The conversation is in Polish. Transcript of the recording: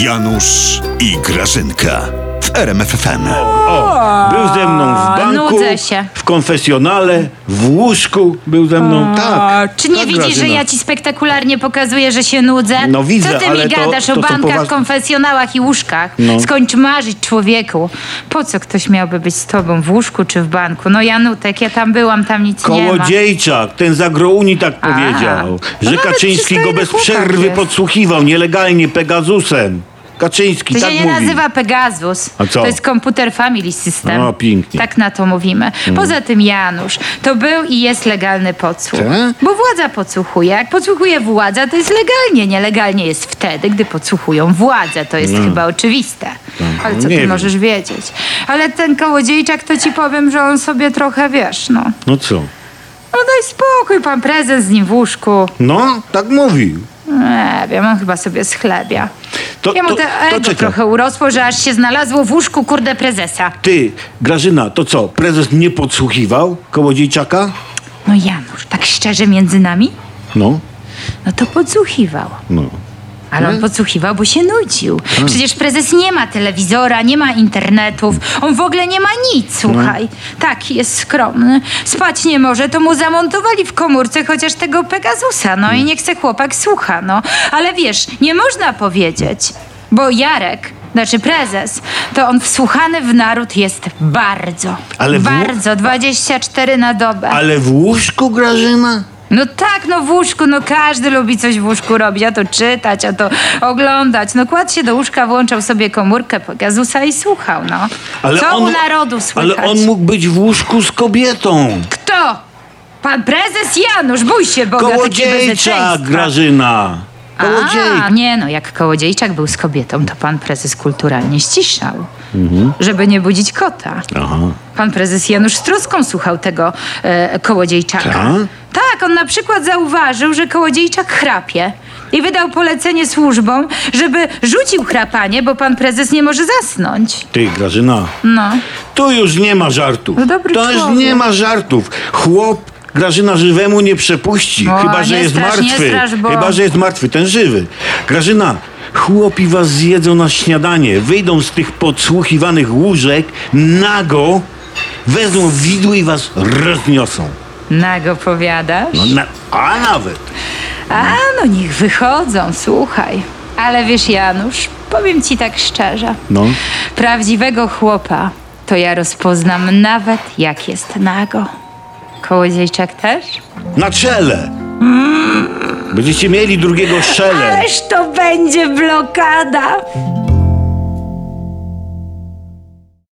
Janusz i Grażynka w RMFFM. O, był ze mną w banku, nudzę się. w konfesjonale, w łóżku był ze mną, tak. Czy nie tak, widzisz, że Grażyna. ja ci spektakularnie pokazuję, że się nudzę? No widzę, Co ty ale mi to- gadasz to o są bankach, poważne- konfesjonałach i łóżkach? No. Skończ marzyć, człowieku. Po co ktoś miałby być z tobą w łóżku czy w banku? No Janutek, ja tam byłam, tam nic nie ma. Kołodziejczak, ten z Agrouni tak powiedział, no że nawet Kaczyński go przystojny bez chłopak przerwy jest. podsłuchiwał nielegalnie Pegasusem. Kaczyński To tak się nie mówi. nazywa Pegasus. A co? To jest komputer family system. No, pięknie. Tak na to mówimy. Poza tym Janusz, to był i jest legalny podsłuch. Tak? Bo władza podsłuchuje. Jak podsłuchuje władza, to jest legalnie. Nielegalnie jest wtedy, gdy podsłuchują władzę. To jest chyba oczywiste. Ale co No. ty wiem. możesz wiedzieć? Ale ten kołodziejczak, to ci powiem, że on sobie trochę, wiesz, no... No co? No daj spokój, pan prezes z nim w łóżku. No, tak mówił. Nie wiem, on chyba sobie schlebia. To, to, te to ego czekaj. trochę urosło, że aż się znalazło w łóżku kurde prezesa. Ty, Grażyna, to co, prezes nie podsłuchiwał Kołodziejczaka? No Janusz, tak szczerze między nami? No, No to podsłuchiwał. no. Ale on podsłuchiwał, bo się nudził. Przecież prezes nie ma telewizora, nie ma internetów, on w ogóle nie ma nic, słuchaj. Taki jest skromny. Spać nie może, to mu zamontowali w komórce chociaż tego Pegasusa, no i niech se chłopak słucha, no. Ale wiesz, nie można powiedzieć, bo Jarek, znaczy prezes, to on wsłuchany w naród jest bardzo. Ale w- bardzo, 24 na dobę. Ale w łóżku, Grażyna? No tak, no w łóżku, no każdy lubi coś w łóżku robić, a to czytać, a to oglądać. No kładł się do łóżka, włączał sobie komórkę Pegasusa i słuchał, no. Co u narodu słychać? Ale on mógł być w łóżku z kobietą. Kto? Pan prezes Janusz, bój się Boga, takie Kołodziejczak, bezeceństwa. Grażyna. A, nie no, jak Kołodziejczak był z kobietą, to pan prezes kulturalnie ściszał, Mhm. żeby nie budzić kota. Aha. Pan prezes Janusz z troską słuchał tego e, kołodziejczaka. Tak? Tak, on na przykład zauważył, że kołodziejczak chrapie. I wydał polecenie służbom, żeby rzucił chrapanie, bo pan prezes nie może zasnąć. Ty, Grażyna, No. tu już nie ma żartów. No dobry to już człowiek. nie ma żartów. Chłop Grażyna żywemu nie przepuści. O, chyba, że jest strasz, martwy. strasz, bo- Chyba, że jest martwy, ten żywy. Grażyna, chłopi was zjedzą na śniadanie. Wyjdą z tych podsłuchiwanych łóżek nago, wezmą widły i was rozniosą. Nago powiadasz? No, na, a nawet. A no niech wychodzą, słuchaj. Ale wiesz, Janusz, powiem ci tak szczerze. No. Prawdziwego chłopa to ja rozpoznam nawet jak jest nago. Kołodziejczak też? Na czele. Będziecie mieli drugiego szele. Ależ to będzie blokada.